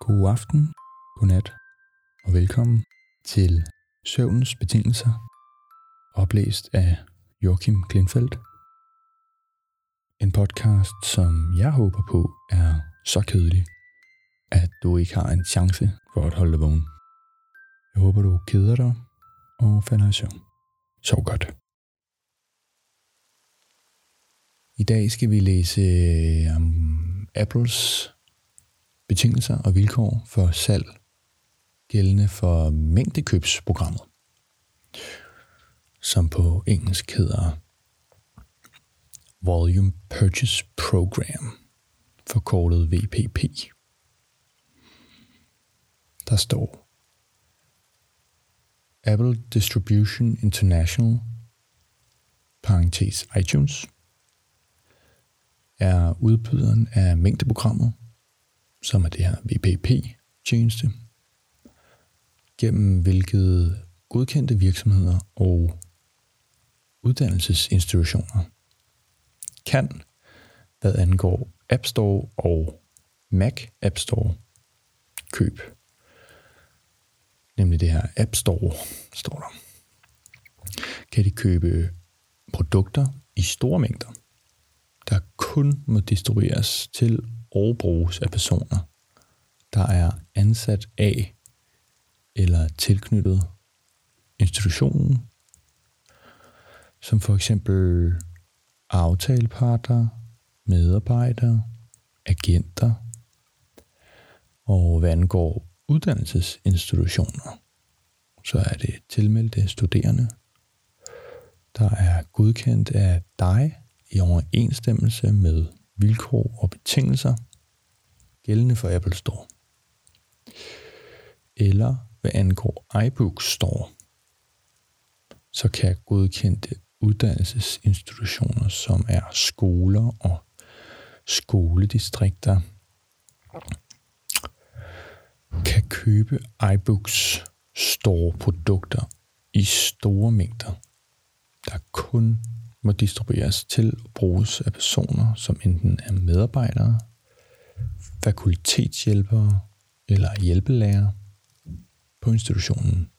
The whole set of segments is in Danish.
God aften, god nat og velkommen til Søvnens Betingelser, oplæst af Joachim Klinfeldt. En podcast, som jeg håber på er så kedelig, at du ikke har en chance for at holde dig vågen. Jeg håber, du keder dig og falder i søvn. Sov godt. I dag skal vi læse om Apples betingelser og vilkår for salg gældende for mængdekøbsprogrammet, som på engelsk hedder Volume Purchase Program, forkortet VPP. Der står Apple Distribution International, parentes iTunes, er udbyderen af mængdeprogrammet, som er det her VPP-tjeneste, gennem hvilket godkendte virksomheder og uddannelsesinstitutioner kan, hvad angår App Store og Mac App Store køb. Nemlig det her App Store, står der. Kan de købe produkter i store mængder, der kun må distribueres til og bruges af personer, der er ansat af eller tilknyttet institutionen, som for eksempel aftaleparter, medarbejdere, agenter, og hvad angår uddannelsesinstitutioner, så er det tilmeldte studerende, der er godkendt af dig i overensstemmelse med vilkår og betingelser gældende for Apple Store. Eller hvad angår iBook Store, så kan godkendte uddannelsesinstitutioner, som er skoler og skoledistrikter, kan købe iBooks store produkter i store mængder, der kun må distribueres til og bruges af personer, som enten er medarbejdere, fakultetshjælpere eller hjælpelærer på institutionen,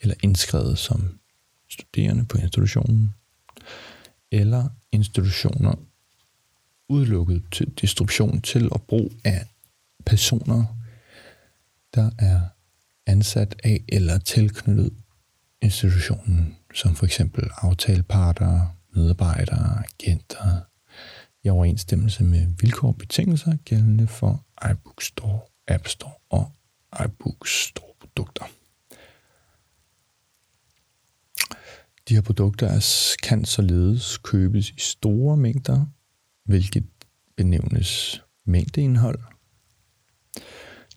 eller indskrevet som studerende på institutionen, eller institutioner udelukket til distribution til og brug af personer, der er ansat af eller tilknyttet institutionen, som for eksempel aftaleparter, medarbejdere, agenter, i overensstemmelse med vilkår og betingelser gældende for iBook Store, App Store og iBook Store produkter. De her produkter kan således købes i store mængder, hvilket benævnes mængdeindhold.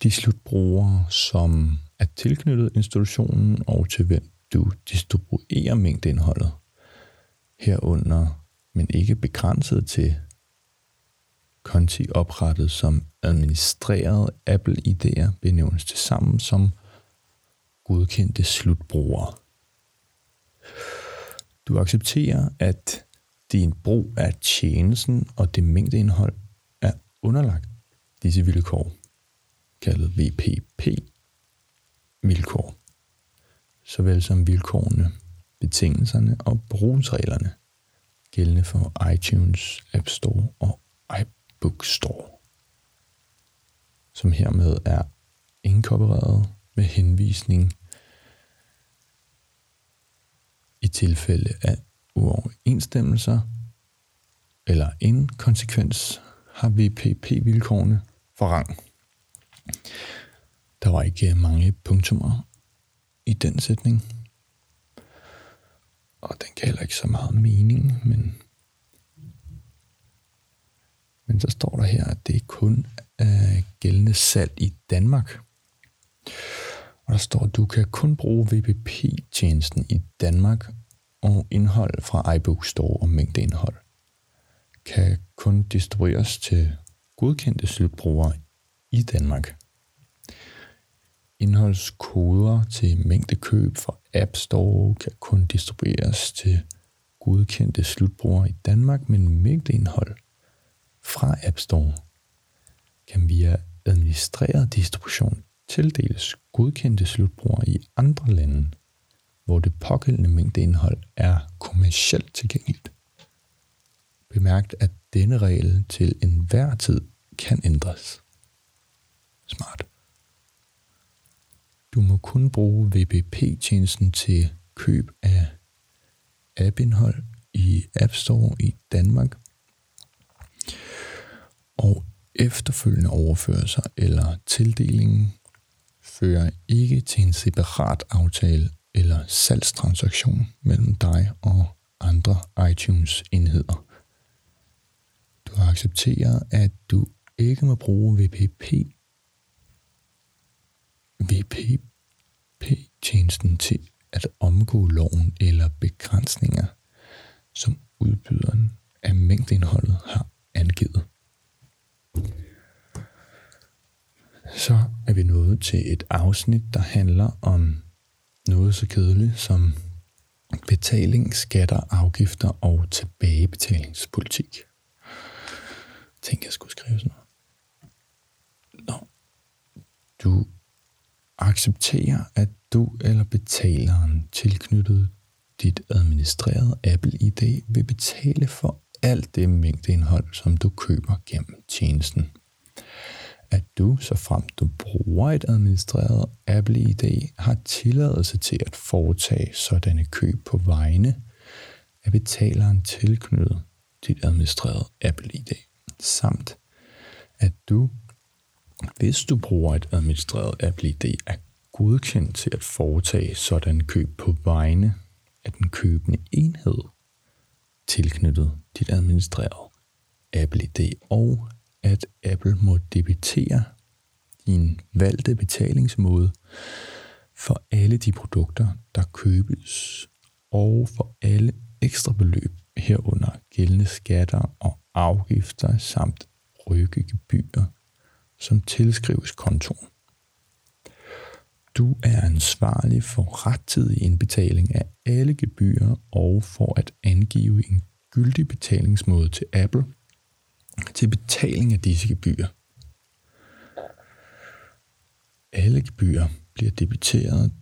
De slutbrugere, som er tilknyttet institutionen og til hvem du distribuerer mængdeindholdet, herunder, men ikke begrænset til konti oprettet som administreret Apple-ID'er benævnes til sammen som godkendte slutbrugere. Du accepterer, at din brug af tjenesten og det mængdeindhold er underlagt disse vilkår, kaldet VPP-vilkår, såvel som vilkårene, betingelserne og brugsreglerne gældende for iTunes, App Store og iBook Store, som hermed er inkorporeret med henvisning i tilfælde af uoverensstemmelser eller en konsekvens har VPP-vilkårene rang. Der var ikke mange punktummer i den sætning, og den gav heller ikke så meget mening, men men så står der her, at det kun er gældende salg i Danmark. Og der står, at du kan kun bruge VPP-tjenesten i Danmark, og indhold fra iBook Store og mængdeindhold kan kun distribueres til godkendte slutbrugere i Danmark. Indholdskoder til mængdekøb fra App Store kan kun distribueres til godkendte slutbrugere i Danmark, men mængdeindhold fra App Store kan via administreret distribution tildeles godkendte slutbrugere i andre lande, hvor det pågældende mængdeindhold er kommercielt tilgængeligt. Bemærkt, at denne regel til enhver tid kan ændres. Smart. Du må kun bruge VPP-tjenesten til køb af appindhold i App Store i Danmark og efterfølgende overførelser eller tildelingen fører ikke til en separat aftale eller salgstransaktion mellem dig og andre iTunes-enheder. Du accepterer, at du ikke må bruge VPP VPP-tjenesten til at omgå loven eller begrænsninger, som udbyderen af mængdeindholdet har angivet. Så er vi nået til et afsnit, der handler om noget så kedeligt som betaling, skatter, afgifter og tilbagebetalingspolitik. Tænk, jeg skulle skrive sådan noget. Nå. Du accepterer, at du eller betaleren tilknyttet dit administrerede Apple ID vil betale for alt det mængdeindhold, som du køber gennem tjenesten. At du, så frem du bruger et administreret Apple ID, har tilladelse til at foretage sådanne køb på vegne af betaleren tilknyttet dit administrerede Apple ID, samt at du, hvis du bruger et administreret Apple ID, er godkendt til at foretage sådan køb på vegne af den købende enhed tilknyttet dit administrerede Apple ID, og at Apple må debitere din valgte betalingsmåde for alle de produkter, der købes, og for alle ekstra beløb herunder gældende skatter og afgifter samt rykkegebyrer, som tilskrives kontoen. Du er ansvarlig for rettidig indbetaling af alle gebyrer og for at angive en gyldig betalingsmåde til Apple til betaling af disse gebyrer. Alle gebyrer bliver debiteret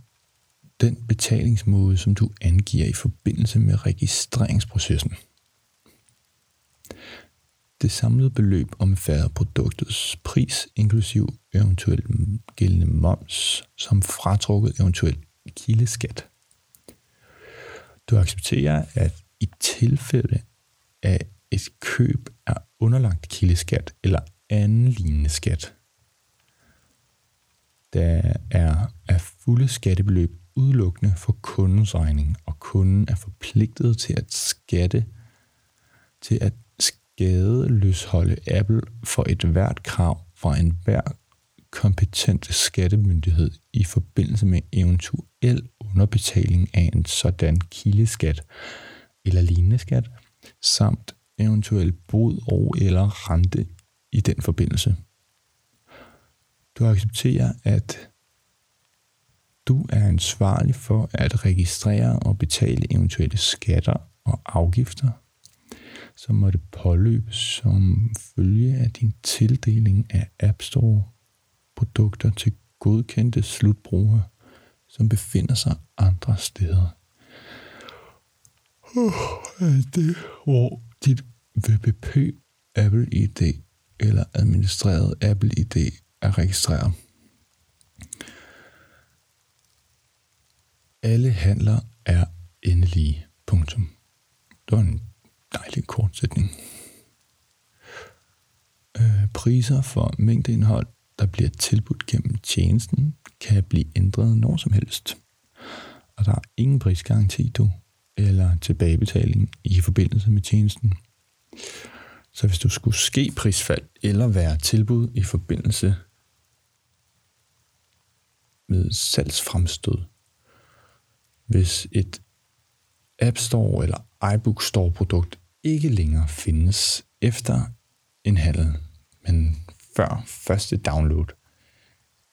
den betalingsmåde, som du angiver i forbindelse med registreringsprocessen. Det samlede beløb omfatter produktets pris, inklusiv eventuelt gældende moms, som fratrukket eventuelt kildeskat. Du accepterer, at i tilfælde af et køb er underlagt kildeskat eller anden lignende skat, der er af fulde skattebeløb udelukkende for kundens regning, og kunden er forpligtet til at skatte til at skadeløsholde Apple for et hvert krav fra enhver kompetent skattemyndighed i forbindelse med eventuel underbetaling af en sådan kildeskat eller lignende skat, samt eventuel bod og eller rente i den forbindelse. Du accepterer, at du er ansvarlig for at registrere og betale eventuelle skatter og afgifter som måtte påløbes som følge af din tildeling af App Store produkter til godkendte slutbrugere, som befinder sig andre steder. Det, hvor dit VPP Apple ID eller administreret Apple ID er registreret. Alle handler er endelige. Punktum. Det dejlig kort sætning. Øh, priser for mængdeindhold, der bliver tilbudt gennem tjenesten, kan blive ændret når som helst. Og der er ingen prisgaranti du, eller tilbagebetaling i forbindelse med tjenesten. Så hvis du skulle ske prisfald eller være tilbud i forbindelse med salgsfremstød, hvis et App Store eller iBook Store produkt ikke længere findes efter en handel, men før første download,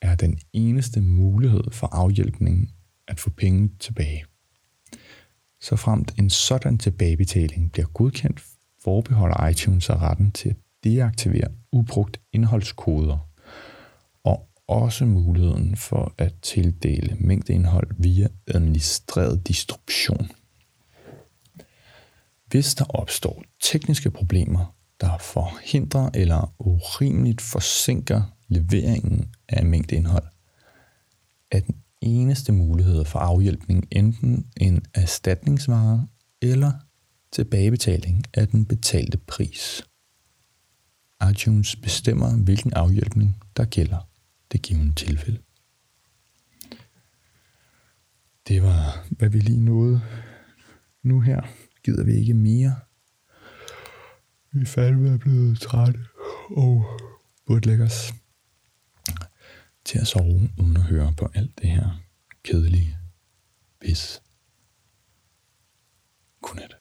er den eneste mulighed for afhjælpning at få penge tilbage. Så fremt en sådan tilbagebetaling bliver godkendt, forbeholder iTunes sig retten til at deaktivere ubrugt indholdskoder også muligheden for at tildele mængdeindhold via administreret distribution. Hvis der opstår tekniske problemer, der forhindrer eller urimeligt forsinker leveringen af mængdeindhold, er den eneste mulighed for afhjælpning enten en erstatningsvare eller tilbagebetaling af den betalte pris. iTunes bestemmer, hvilken afhjælpning der gælder det givende tilfælde. Det var, hvad vi lige nåede. Nu her gider vi ikke mere. Vi er fandme blevet trætte og burde lægge os til at sove uden at høre på alt det her kedelige pis. Godnat.